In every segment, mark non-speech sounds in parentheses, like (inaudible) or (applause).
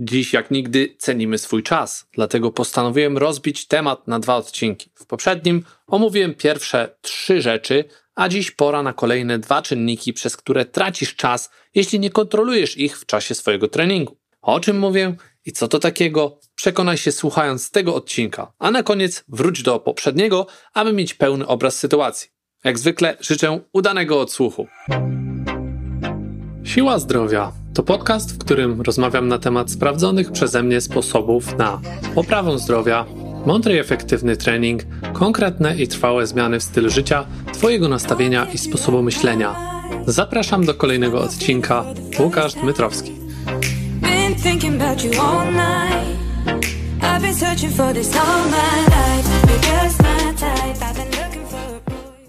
Dziś jak nigdy cenimy swój czas, dlatego postanowiłem rozbić temat na dwa odcinki. W poprzednim omówiłem pierwsze trzy rzeczy, a dziś pora na kolejne dwa czynniki, przez które tracisz czas, jeśli nie kontrolujesz ich w czasie swojego treningu. O czym mówię i co to takiego, przekonaj się słuchając tego odcinka, a na koniec wróć do poprzedniego, aby mieć pełny obraz sytuacji. Jak zwykle życzę udanego odsłuchu. Siła zdrowia to podcast, w którym rozmawiam na temat sprawdzonych przeze mnie sposobów na poprawę zdrowia, mądry i efektywny trening, konkretne i trwałe zmiany w stylu życia, Twojego nastawienia i sposobu myślenia. Zapraszam do kolejnego odcinka. Łukasz Dmytrowski.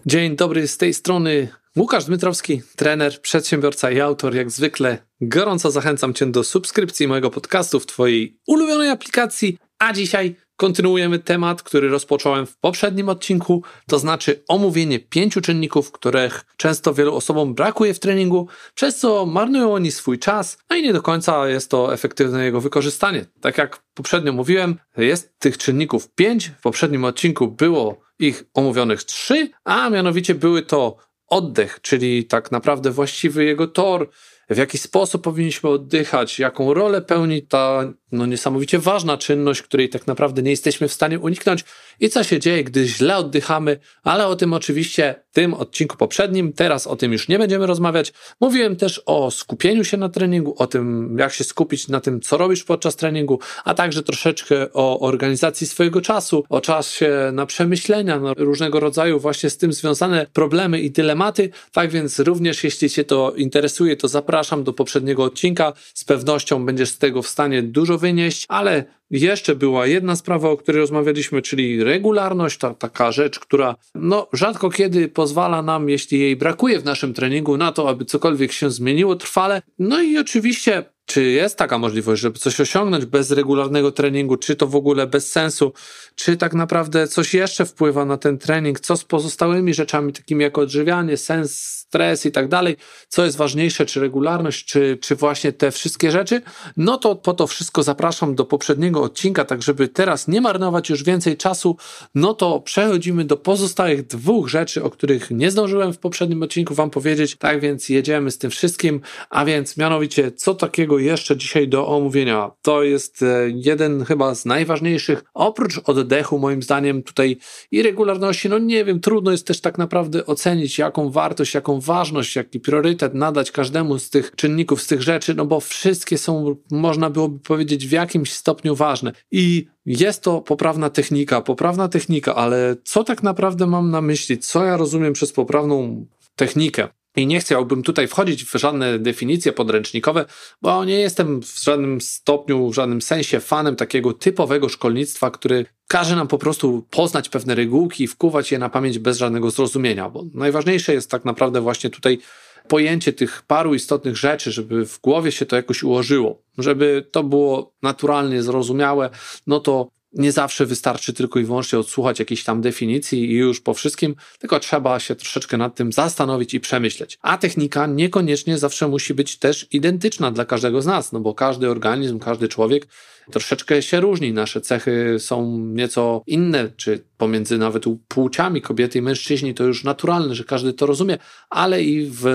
Dzień dobry z tej strony Łukasz Dmytrowski, trener, przedsiębiorca i autor. Jak zwykle gorąco zachęcam Cię do subskrypcji mojego podcastu w Twojej ulubionej aplikacji. A dzisiaj kontynuujemy temat, który rozpocząłem w poprzednim odcinku, to znaczy omówienie pięciu czynników, których często wielu osobom brakuje w treningu, przez co marnują oni swój czas, a i nie do końca jest to efektywne jego wykorzystanie. Tak jak poprzednio mówiłem, jest tych czynników pięć. W poprzednim odcinku było ich omówionych trzy, a mianowicie były to oddech, czyli tak naprawdę właściwy jego tor, w jaki sposób powinniśmy oddychać, jaką rolę pełni ta no, niesamowicie ważna czynność, której tak naprawdę nie jesteśmy w stanie uniknąć i co się dzieje, gdy źle oddychamy, ale o tym oczywiście w tym odcinku poprzednim, teraz o tym już nie będziemy rozmawiać. Mówiłem też o skupieniu się na treningu, o tym, jak się skupić na tym, co robisz podczas treningu, a także troszeczkę o organizacji swojego czasu, o czasie na przemyślenia, na różnego rodzaju właśnie z tym związane problemy i dylematy. Tak więc również, jeśli Cię to interesuje, to zapraszam do poprzedniego odcinka. Z pewnością będziesz z tego w stanie dużo wynieść, ale jeszcze była jedna sprawa, o której rozmawialiśmy, czyli regularność, ta taka rzecz, która no, rzadko kiedy pozwala nam, jeśli jej brakuje w naszym treningu, na to, aby cokolwiek się zmieniło trwale. No i oczywiście czy jest taka możliwość, żeby coś osiągnąć bez regularnego treningu, czy to w ogóle bez sensu, czy tak naprawdę coś jeszcze wpływa na ten trening, co z pozostałymi rzeczami, takimi jak odżywianie, sens, stres i tak dalej, co jest ważniejsze, czy regularność, czy, czy właśnie te wszystkie rzeczy, no to po to wszystko zapraszam do poprzedniego odcinka, tak żeby teraz nie marnować już więcej czasu, no to przechodzimy do pozostałych dwóch rzeczy, o których nie zdążyłem w poprzednim odcinku Wam powiedzieć, tak więc jedziemy z tym wszystkim, a więc mianowicie, co takiego jeszcze dzisiaj do omówienia. To jest e, jeden chyba z najważniejszych, oprócz oddechu, moim zdaniem, tutaj i regularności. No nie wiem, trudno jest też tak naprawdę ocenić, jaką wartość, jaką ważność, jaki priorytet nadać każdemu z tych czynników, z tych rzeczy, no bo wszystkie są, można byłoby powiedzieć, w jakimś stopniu ważne. I jest to poprawna technika, poprawna technika, ale co tak naprawdę mam na myśli? Co ja rozumiem przez poprawną technikę? I nie chciałbym tutaj wchodzić w żadne definicje podręcznikowe, bo nie jestem w żadnym stopniu, w żadnym sensie fanem takiego typowego szkolnictwa, który każe nam po prostu poznać pewne regułki i wkuwać je na pamięć bez żadnego zrozumienia, bo najważniejsze jest tak naprawdę właśnie tutaj pojęcie tych paru istotnych rzeczy, żeby w głowie się to jakoś ułożyło, żeby to było naturalnie zrozumiałe, no to nie zawsze wystarczy tylko i wyłącznie odsłuchać jakiejś tam definicji i już po wszystkim, tylko trzeba się troszeczkę nad tym zastanowić i przemyśleć. A technika niekoniecznie zawsze musi być też identyczna dla każdego z nas, no bo każdy organizm, każdy człowiek troszeczkę się różni. Nasze cechy są nieco inne, czy pomiędzy nawet płciami kobiety i mężczyźni to już naturalne, że każdy to rozumie, ale i w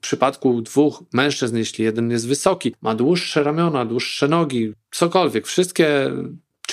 przypadku dwóch mężczyzn, jeśli jeden jest wysoki, ma dłuższe ramiona, dłuższe nogi, cokolwiek, wszystkie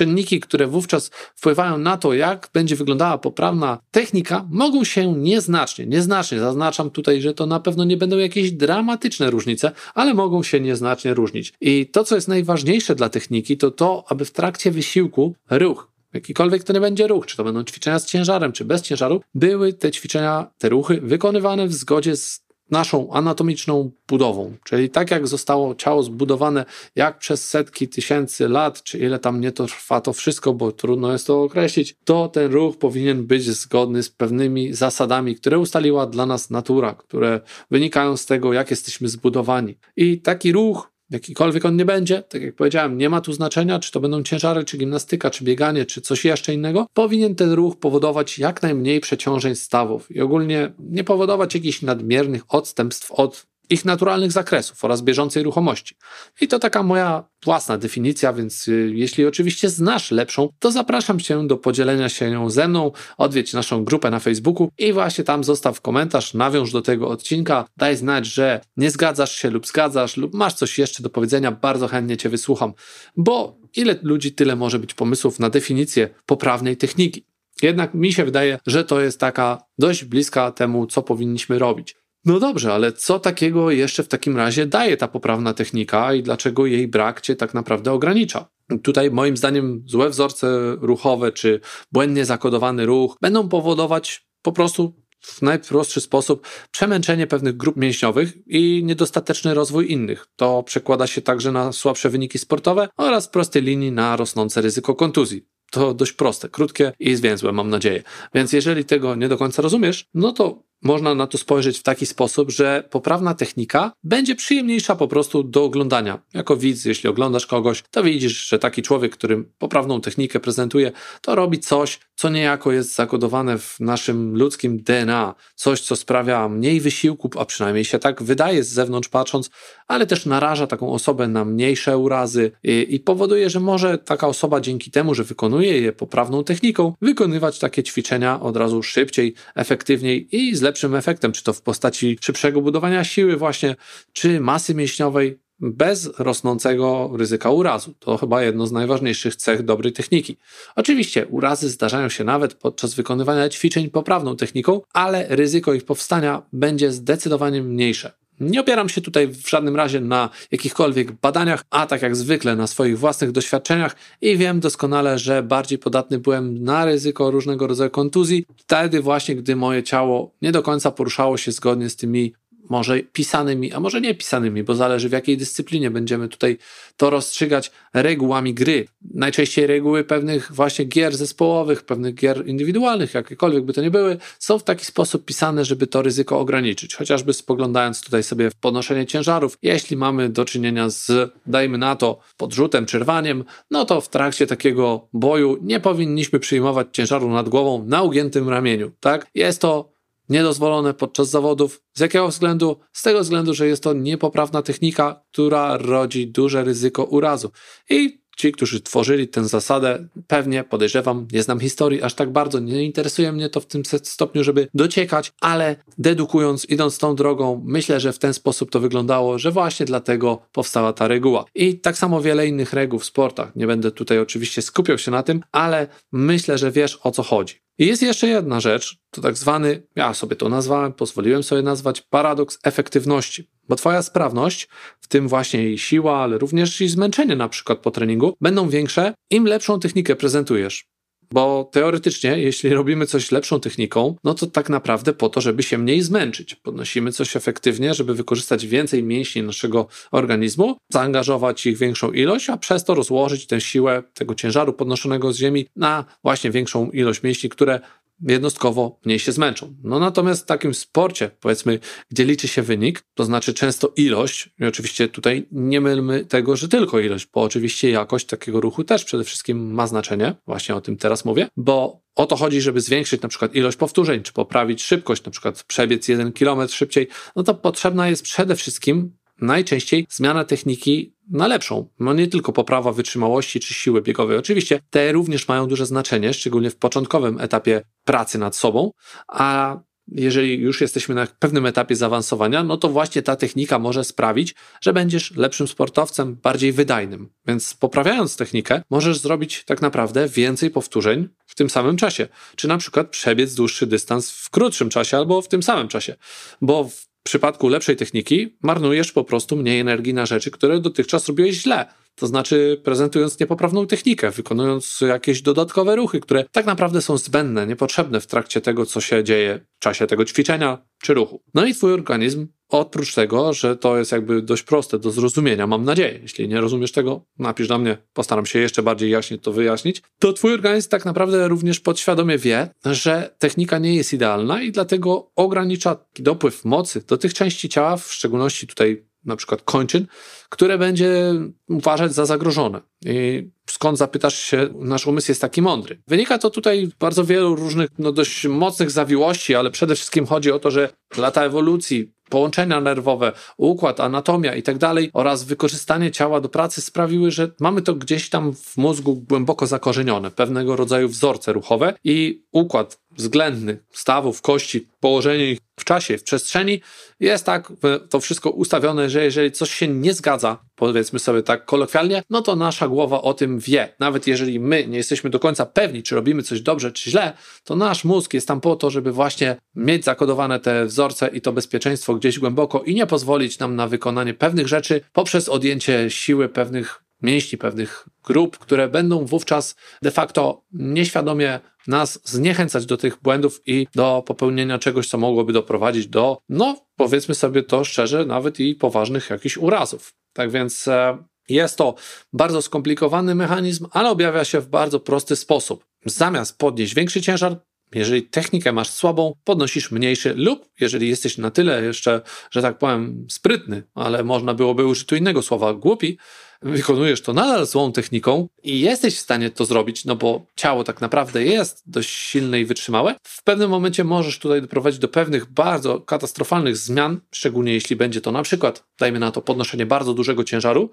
czynniki, które wówczas wpływają na to, jak będzie wyglądała poprawna technika, mogą się nieznacznie, nieznacznie, zaznaczam tutaj, że to na pewno nie będą jakieś dramatyczne różnice, ale mogą się nieznacznie różnić. I to, co jest najważniejsze dla techniki, to to, aby w trakcie wysiłku ruch, jakikolwiek to nie będzie ruch, czy to będą ćwiczenia z ciężarem, czy bez ciężaru, były te ćwiczenia, te ruchy wykonywane w zgodzie z naszą anatomiczną budową. Czyli tak jak zostało ciało zbudowane, jak przez setki tysięcy lat, czy ile tam nie to trwa to wszystko, bo trudno jest to określić, to ten ruch powinien być zgodny z pewnymi zasadami, które ustaliła dla nas natura, które wynikają z tego, jak jesteśmy zbudowani. I taki ruch jakikolwiek on nie będzie, tak jak powiedziałem, nie ma tu znaczenia, czy to będą ciężary, czy gimnastyka, czy bieganie, czy coś jeszcze innego, powinien ten ruch powodować jak najmniej przeciążeń stawów i ogólnie nie powodować jakichś nadmiernych odstępstw od ich naturalnych zakresów oraz bieżącej ruchomości. I to taka moja własna definicja, więc y, jeśli oczywiście znasz lepszą, to zapraszam Cię do podzielenia się nią ze mną. Odwiedź naszą grupę na Facebooku i właśnie tam zostaw komentarz, nawiąż do tego odcinka, daj znać, że nie zgadzasz się lub zgadzasz, lub masz coś jeszcze do powiedzenia, bardzo chętnie Cię wysłucham, bo ile ludzi, tyle może być pomysłów na definicję poprawnej techniki. Jednak mi się wydaje, że to jest taka dość bliska temu, co powinniśmy robić. No dobrze, ale co takiego jeszcze w takim razie daje ta poprawna technika i dlaczego jej brak cię tak naprawdę ogranicza? Tutaj moim zdaniem złe wzorce ruchowe czy błędnie zakodowany ruch będą powodować po prostu w najprostszy sposób przemęczenie pewnych grup mięśniowych i niedostateczny rozwój innych. To przekłada się także na słabsze wyniki sportowe oraz w prostej linii na rosnące ryzyko kontuzji. To dość proste, krótkie i zwięzłe, mam nadzieję. Więc jeżeli tego nie do końca rozumiesz, no to można na to spojrzeć w taki sposób, że poprawna technika będzie przyjemniejsza po prostu do oglądania. Jako widz, jeśli oglądasz kogoś, to widzisz, że taki człowiek, który poprawną technikę prezentuje, to robi coś, co niejako jest zakodowane w naszym ludzkim DNA. Coś, co sprawia mniej wysiłku, a przynajmniej się tak wydaje z zewnątrz patrząc, ale też naraża taką osobę na mniejsze urazy i, i powoduje, że może taka osoba dzięki temu, że wykonuje je poprawną techniką, wykonywać takie ćwiczenia od razu szybciej, efektywniej i z lepszym efektem, czy to w postaci szybszego budowania siły właśnie, czy masy mięśniowej, bez rosnącego ryzyka urazu. To chyba jedno z najważniejszych cech dobrej techniki. Oczywiście urazy zdarzają się nawet podczas wykonywania ćwiczeń poprawną techniką, ale ryzyko ich powstania będzie zdecydowanie mniejsze. Nie opieram się tutaj w żadnym razie na jakichkolwiek badaniach, a tak jak zwykle na swoich własnych doświadczeniach i wiem doskonale, że bardziej podatny byłem na ryzyko różnego rodzaju kontuzji, wtedy właśnie, gdy moje ciało nie do końca poruszało się zgodnie z tymi może pisanymi, a może nie pisanymi, bo zależy w jakiej dyscyplinie będziemy tutaj to rozstrzygać regułami gry. Najczęściej reguły pewnych właśnie gier zespołowych, pewnych gier indywidualnych, jakiekolwiek by to nie były, są w taki sposób pisane, żeby to ryzyko ograniczyć. Chociażby spoglądając tutaj sobie w podnoszenie ciężarów, jeśli mamy do czynienia z, dajmy na to, podrzutem czy rwaniem, no to w trakcie takiego boju nie powinniśmy przyjmować ciężaru nad głową na ugiętym ramieniu, tak? Jest to niedozwolone podczas zawodów. Z jakiego względu? Z tego względu, że jest to niepoprawna technika, która rodzi duże ryzyko urazu. I ci, którzy tworzyli tę zasadę, pewnie podejrzewam, nie znam historii aż tak bardzo, nie interesuje mnie to w tym stopniu, żeby dociekać, ale dedukując, idąc tą drogą, myślę, że w ten sposób to wyglądało, że właśnie dlatego powstała ta reguła. I tak samo wiele innych reguł w sportach. Nie będę tutaj oczywiście skupiał się na tym, ale myślę, że wiesz o co chodzi. I jest jeszcze jedna rzecz, to tak zwany, ja sobie to nazwałem, pozwoliłem sobie nazwać paradoks efektywności, bo Twoja sprawność, w tym właśnie jej siła, ale również i zmęczenie na przykład po treningu, będą większe, im lepszą technikę prezentujesz. Bo teoretycznie, jeśli robimy coś lepszą techniką, no to tak naprawdę po to, żeby się mniej zmęczyć. Podnosimy coś efektywnie, żeby wykorzystać więcej mięśni naszego organizmu, zaangażować ich większą ilość, a przez to rozłożyć tę siłę tego ciężaru podnoszonego z ziemi na właśnie większą ilość mięśni, które jednostkowo mniej się zmęczą. No natomiast w takim sporcie, powiedzmy, gdzie liczy się wynik, to znaczy często ilość, i oczywiście tutaj nie mylmy tego, że tylko ilość, bo oczywiście jakość takiego ruchu też przede wszystkim ma znaczenie, właśnie o tym teraz mówię, bo o to chodzi, żeby zwiększyć na przykład ilość powtórzeń, czy poprawić szybkość, na przykład przebiec jeden kilometr szybciej, no to potrzebna jest przede wszystkim najczęściej zmiana techniki na lepszą. No nie tylko poprawa wytrzymałości czy siły biegowej. Oczywiście te również mają duże znaczenie, szczególnie w początkowym etapie pracy nad sobą, a jeżeli już jesteśmy na pewnym etapie zaawansowania, no to właśnie ta technika może sprawić, że będziesz lepszym sportowcem, bardziej wydajnym. Więc poprawiając technikę, możesz zrobić tak naprawdę więcej powtórzeń w tym samym czasie. Czy na przykład przebiec dłuższy dystans w krótszym czasie albo w tym samym czasie. Bo w w przypadku lepszej techniki marnujesz po prostu mniej energii na rzeczy, które dotychczas robiłeś źle. To znaczy prezentując niepoprawną technikę, wykonując jakieś dodatkowe ruchy, które tak naprawdę są zbędne, niepotrzebne w trakcie tego, co się dzieje w czasie tego ćwiczenia czy ruchu. No i twój organizm Oprócz tego, że to jest jakby dość proste do zrozumienia, mam nadzieję. Jeśli nie rozumiesz tego, napisz do mnie, postaram się jeszcze bardziej jaśnie to wyjaśnić. To twój organizm tak naprawdę również podświadomie wie, że technika nie jest idealna i dlatego ogranicza dopływ mocy do tych części ciała, w szczególności tutaj na przykład kończyn, które będzie uważać za zagrożone. I skąd zapytasz się, nasz umysł jest taki mądry? Wynika to tutaj bardzo wielu różnych, no dość mocnych zawiłości, ale przede wszystkim chodzi o to, że lata ewolucji połączenia nerwowe, układ, anatomia i tak dalej oraz wykorzystanie ciała do pracy sprawiły, że mamy to gdzieś tam w mózgu głęboko zakorzenione, pewnego rodzaju wzorce ruchowe i układ względny stawów, kości, położenie ich w czasie, w przestrzeni jest tak to wszystko ustawione, że jeżeli coś się nie zgadza, powiedzmy sobie tak kolokwialnie, no to nasza głowa o tym wie. Nawet jeżeli my nie jesteśmy do końca pewni, czy robimy coś dobrze, czy źle, to nasz mózg jest tam po to, żeby właśnie mieć zakodowane te wzorce i to bezpieczeństwo gdzieś głęboko i nie pozwolić nam na wykonanie pewnych rzeczy poprzez odjęcie siły pewnych mięśni, pewnych grup, które będą wówczas de facto nieświadomie nas zniechęcać do tych błędów i do popełnienia czegoś, co mogłoby doprowadzić do, no powiedzmy sobie to szczerze, nawet i poważnych jakichś urazów. Tak więc e, jest to bardzo skomplikowany mechanizm, ale objawia się w bardzo prosty sposób. Zamiast podnieść większy ciężar, jeżeli technikę masz słabą, podnosisz mniejszy, lub jeżeli jesteś na tyle jeszcze, że tak powiem, sprytny, ale można byłoby użyć tu innego słowa, głupi, wykonujesz to nadal złą techniką i jesteś w stanie to zrobić, no bo ciało tak naprawdę jest dość silne i wytrzymałe, w pewnym momencie możesz tutaj doprowadzić do pewnych bardzo katastrofalnych zmian, szczególnie jeśli będzie to na przykład, dajmy na to, podnoszenie bardzo dużego ciężaru,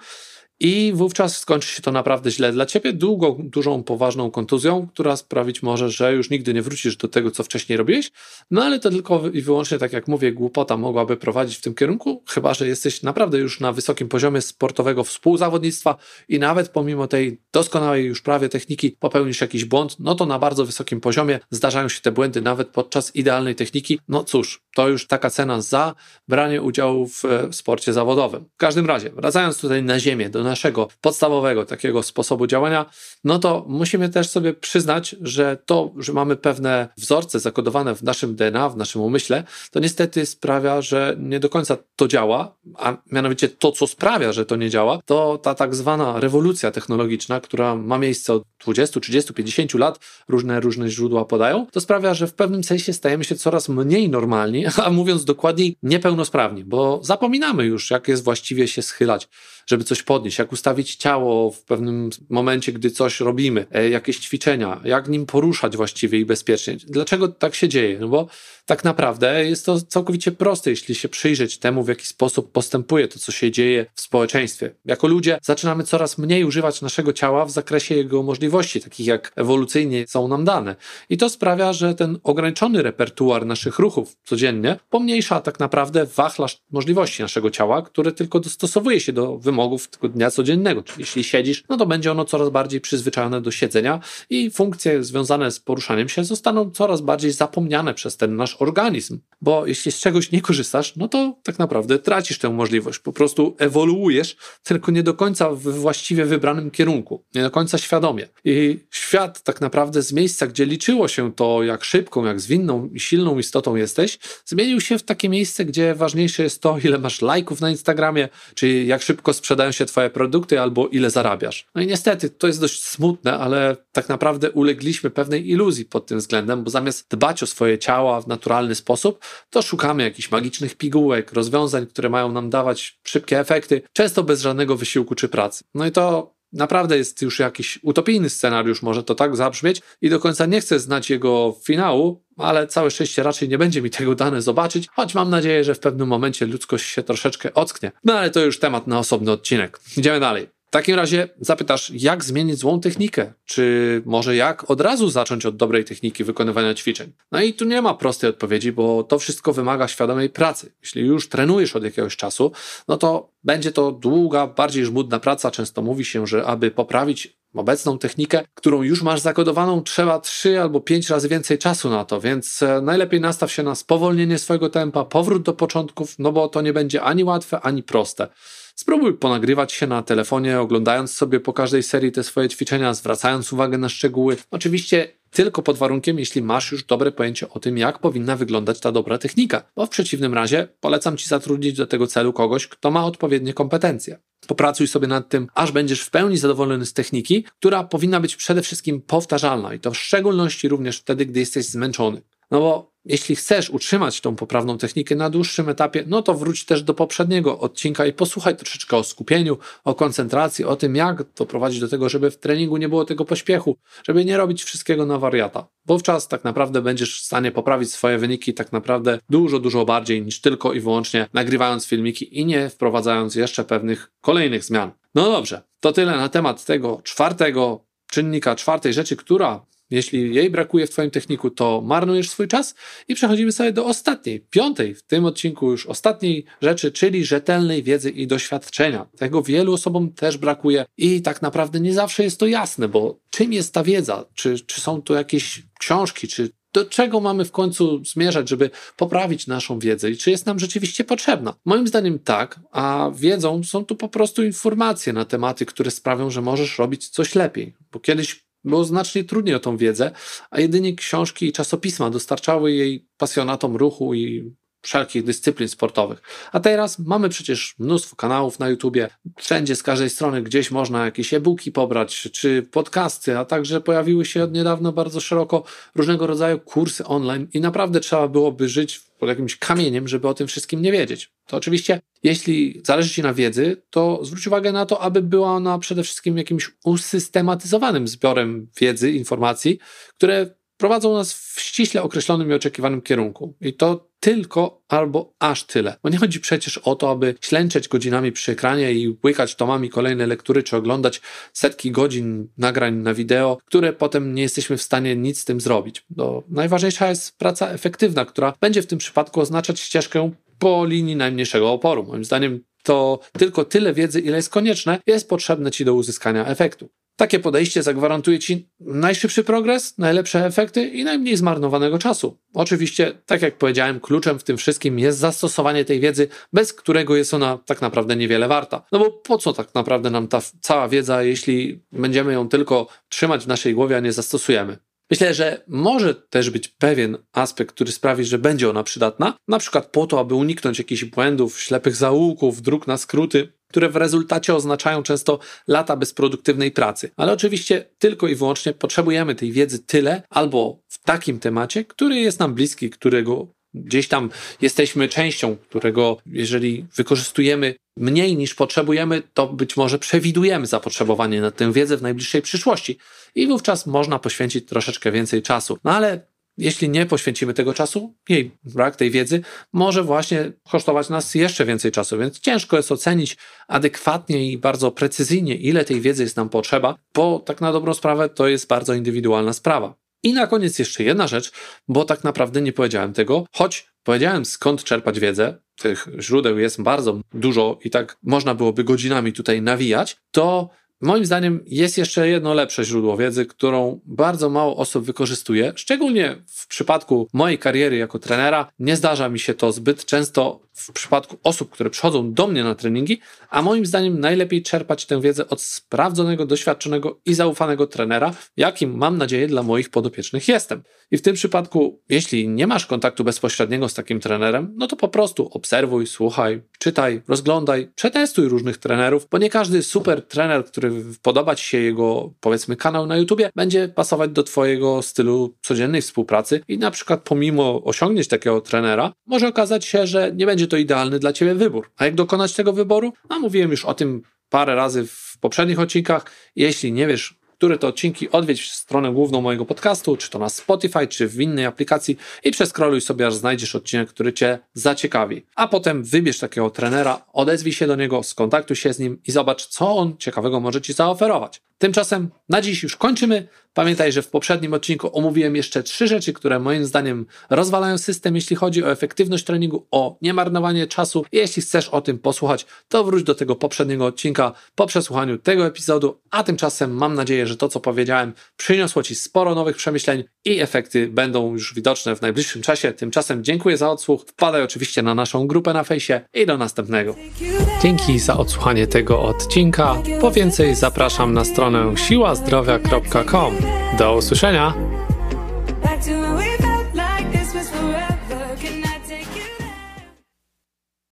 i wówczas skończy się to naprawdę źle dla ciebie, długą, dużą, poważną kontuzją, która sprawić może, że już nigdy nie wrócisz do tego, co wcześniej robiłeś. No ale to tylko i wyłącznie, tak jak mówię, głupota mogłaby prowadzić w tym kierunku, chyba że jesteś naprawdę już na wysokim poziomie sportowego współzawodnictwa i nawet pomimo tej doskonałej już prawie techniki popełnisz jakiś błąd, no to na bardzo wysokim poziomie zdarzają się te błędy nawet podczas idealnej techniki. No cóż, to już taka cena za branie udziału w sporcie zawodowym. W każdym razie, wracając tutaj na ziemię, do naszego podstawowego takiego sposobu działania, no to musimy też sobie przyznać, że to, że mamy pewne wzorce zakodowane w naszym DNA, w naszym umyśle, to niestety sprawia, że nie do końca to działa, a mianowicie to, co sprawia, że to nie działa, to ta tak zwana rewolucja technologiczna, która ma miejsce od 20, 30, 50 lat, różne, różne źródła podają, to sprawia, że w pewnym sensie stajemy się coraz mniej normalni, (laughs) a mówiąc dokładniej, niepełnosprawni, bo zapominamy już, jak jest właściwie się schylać, żeby coś podnieść, jak ustawić ciało w pewnym momencie, gdy coś robimy, e, jakieś ćwiczenia, jak nim poruszać właściwie i bezpiecznie. Dlaczego tak się dzieje? No bo tak naprawdę jest to całkowicie proste, jeśli się przyjrzeć temu, w jaki sposób postępuje to, co się dzieje w społeczeństwie. Jako ludzie zaczynamy coraz mniej używać naszego ciała w zakresie jego możliwości, takich jak ewolucyjnie są nam dane. I to sprawia, że ten ograniczony repertuar naszych ruchów codziennie pomniejsza tak naprawdę wachlarz możliwości naszego ciała, które tylko dostosowuje się do wymogów dnia codziennego. Czyli jeśli siedzisz, no to będzie ono coraz bardziej przyzwyczajone do siedzenia i funkcje związane z poruszaniem się zostaną coraz bardziej zapomniane przez ten nasz organizm. Bo jeśli z czegoś nie korzystasz, no to tak naprawdę tracisz tę możliwość. Po prostu ewoluujesz, tylko nie do końca w właściwie wybranym kierunku, nie do końca świadomie. I świat tak naprawdę z miejsca, gdzie liczyło się to, jak szybką, jak zwinną i silną istotą jesteś, zmienił się w takie miejsce, gdzie ważniejsze jest to, ile masz lajków na Instagramie, czy jak szybko sprzedają się twoje produkty, albo ile zarabiasz. No i niestety to jest dość smutne, ale tak naprawdę ulegliśmy pewnej iluzji pod tym względem, bo zamiast dbać o swoje ciała w naturalny sposób, to szukamy jakichś magicznych pigułek, rozwiązań, które mają nam dawać szybkie efekty, często bez żadnego wysiłku czy pracy. No i to naprawdę jest już jakiś utopijny scenariusz, może to tak zabrzmieć i do końca nie chcę znać jego finału, ale całe szczęście raczej nie będzie mi tego dane zobaczyć, choć mam nadzieję, że w pewnym momencie ludzkość się troszeczkę ocknie. No ale to już temat na osobny odcinek. Idziemy dalej. W takim razie zapytasz, jak zmienić złą technikę? Czy może jak od razu zacząć od dobrej techniki wykonywania ćwiczeń? No i tu nie ma prostej odpowiedzi, bo to wszystko wymaga świadomej pracy. Jeśli już trenujesz od jakiegoś czasu, no to będzie to długa, bardziej żmudna praca. Często mówi się, że aby poprawić obecną technikę, którą już masz zakodowaną, trzeba trzy albo pięć razy więcej czasu na to, więc e, najlepiej nastaw się na spowolnienie swojego tempa, powrót do początków, no bo to nie będzie ani łatwe, ani proste. Spróbuj ponagrywać się na telefonie, oglądając sobie po każdej serii te swoje ćwiczenia, zwracając uwagę na szczegóły. Oczywiście tylko pod warunkiem, jeśli masz już dobre pojęcie o tym, jak powinna wyglądać ta dobra technika, bo w przeciwnym razie polecam Ci zatrudnić do tego celu kogoś, kto ma odpowiednie kompetencje. Popracuj sobie nad tym, aż będziesz w pełni zadowolony z techniki, która powinna być przede wszystkim powtarzalna i to w szczególności również wtedy, gdy jesteś zmęczony. No bo jeśli chcesz utrzymać tą poprawną technikę na dłuższym etapie, no to wróć też do poprzedniego odcinka i posłuchaj troszeczkę o skupieniu, o koncentracji, o tym, jak doprowadzić do tego, żeby w treningu nie było tego pośpiechu, żeby nie robić wszystkiego na wariata. Wówczas tak naprawdę będziesz w stanie poprawić swoje wyniki tak naprawdę dużo, dużo bardziej niż tylko i wyłącznie nagrywając filmiki i nie wprowadzając jeszcze pewnych kolejnych zmian. No dobrze, to tyle na temat tego czwartego czynnika, czwartej rzeczy, która jeśli jej brakuje w Twoim techniku, to marnujesz swój czas i przechodzimy sobie do ostatniej, piątej w tym odcinku już ostatniej rzeczy, czyli rzetelnej wiedzy i doświadczenia. Tego wielu osobom też brakuje i tak naprawdę nie zawsze jest to jasne, bo czym jest ta wiedza? Czy, czy są to jakieś książki, czy do czego mamy w końcu zmierzać, żeby poprawić naszą wiedzę i czy jest nam rzeczywiście potrzebna? Moim zdaniem tak, a wiedzą są tu po prostu informacje na tematy, które sprawią, że możesz robić coś lepiej. Bo kiedyś było znacznie trudniej o tą wiedzę, a jedynie książki i czasopisma dostarczały jej pasjonatom ruchu i wszelkich dyscyplin sportowych. A teraz mamy przecież mnóstwo kanałów na YouTubie, wszędzie z każdej strony gdzieś można jakieś e-booki pobrać, czy podcasty, a także pojawiły się od niedawna bardzo szeroko różnego rodzaju kursy online i naprawdę trzeba byłoby żyć pod jakimś kamieniem, żeby o tym wszystkim nie wiedzieć. To oczywiście, jeśli zależy Ci na wiedzy, to zwróć uwagę na to, aby była ona przede wszystkim jakimś usystematyzowanym zbiorem wiedzy, informacji, które prowadzą nas w ściśle określonym i oczekiwanym kierunku. I to tylko albo aż tyle. Bo nie chodzi przecież o to, aby ślęczeć godzinami przy ekranie i łykać tomami kolejne lektury, czy oglądać setki godzin nagrań na wideo, które potem nie jesteśmy w stanie nic z tym zrobić. No, najważniejsza jest praca efektywna, która będzie w tym przypadku oznaczać ścieżkę po linii najmniejszego oporu. Moim zdaniem to tylko tyle wiedzy, ile jest konieczne, jest potrzebne Ci do uzyskania efektu. Takie podejście zagwarantuje Ci najszybszy progres, najlepsze efekty i najmniej zmarnowanego czasu. Oczywiście, tak jak powiedziałem, kluczem w tym wszystkim jest zastosowanie tej wiedzy, bez którego jest ona tak naprawdę niewiele warta. No bo po co tak naprawdę nam ta cała wiedza, jeśli będziemy ją tylko trzymać w naszej głowie, a nie zastosujemy? Myślę, że może też być pewien aspekt, który sprawi, że będzie ona przydatna, na przykład po to, aby uniknąć jakichś błędów, ślepych zaułków, dróg na skróty, które w rezultacie oznaczają często lata bezproduktywnej pracy. Ale oczywiście tylko i wyłącznie potrzebujemy tej wiedzy tyle albo w takim temacie, który jest nam bliski, którego gdzieś tam jesteśmy częścią, którego jeżeli wykorzystujemy mniej niż potrzebujemy, to być może przewidujemy zapotrzebowanie na tę wiedzę w najbliższej przyszłości i wówczas można poświęcić troszeczkę więcej czasu. No ale jeśli nie poświęcimy tego czasu, jej brak tej wiedzy może właśnie kosztować nas jeszcze więcej czasu, więc ciężko jest ocenić adekwatnie i bardzo precyzyjnie, ile tej wiedzy jest nam potrzeba, bo tak na dobrą sprawę to jest bardzo indywidualna sprawa. I na koniec jeszcze jedna rzecz, bo tak naprawdę nie powiedziałem tego, choć powiedziałem skąd czerpać wiedzę, tych źródeł jest bardzo dużo i tak można byłoby godzinami tutaj nawijać, to Moim zdaniem jest jeszcze jedno lepsze źródło wiedzy, którą bardzo mało osób wykorzystuje. Szczególnie w przypadku mojej kariery jako trenera nie zdarza mi się to zbyt często w przypadku osób, które przychodzą do mnie na treningi, a moim zdaniem najlepiej czerpać tę wiedzę od sprawdzonego, doświadczonego i zaufanego trenera, jakim mam nadzieję dla moich podopiecznych jestem. I w tym przypadku, jeśli nie masz kontaktu bezpośredniego z takim trenerem, no to po prostu obserwuj, słuchaj, czytaj, rozglądaj, przetestuj różnych trenerów, bo nie każdy super trener, który podoba Ci się jego, powiedzmy, kanał na YouTubie, będzie pasować do Twojego stylu codziennej współpracy i na przykład pomimo osiągnięć takiego trenera, może okazać się, że nie będzie to idealny dla Ciebie wybór. A jak dokonać tego wyboru? A mówiłem już o tym parę razy w poprzednich odcinkach. Jeśli nie wiesz, które to odcinki, odwiedź stronę główną mojego podcastu, czy to na Spotify, czy w innej aplikacji i przeskroluj sobie, aż znajdziesz odcinek, który Cię zaciekawi. A potem wybierz takiego trenera, odezwij się do niego, skontaktuj się z nim i zobacz, co on ciekawego może Ci zaoferować. Tymczasem na dziś już kończymy. Pamiętaj, że w poprzednim odcinku omówiłem jeszcze trzy rzeczy, które moim zdaniem rozwalają system, jeśli chodzi o efektywność treningu, o niemarnowanie czasu. Jeśli chcesz o tym posłuchać, to wróć do tego poprzedniego odcinka po przesłuchaniu tego epizodu. A tymczasem mam nadzieję, że to, co powiedziałem, przyniosło Ci sporo nowych przemyśleń i efekty będą już widoczne w najbliższym czasie. Tymczasem dziękuję za odsłuch. Wpadaj oczywiście na naszą grupę na fejsie i do następnego. Dzięki za odsłuchanie tego odcinka. Po więcej zapraszam na stronę siłazdrowia.com. Do usłyszenia!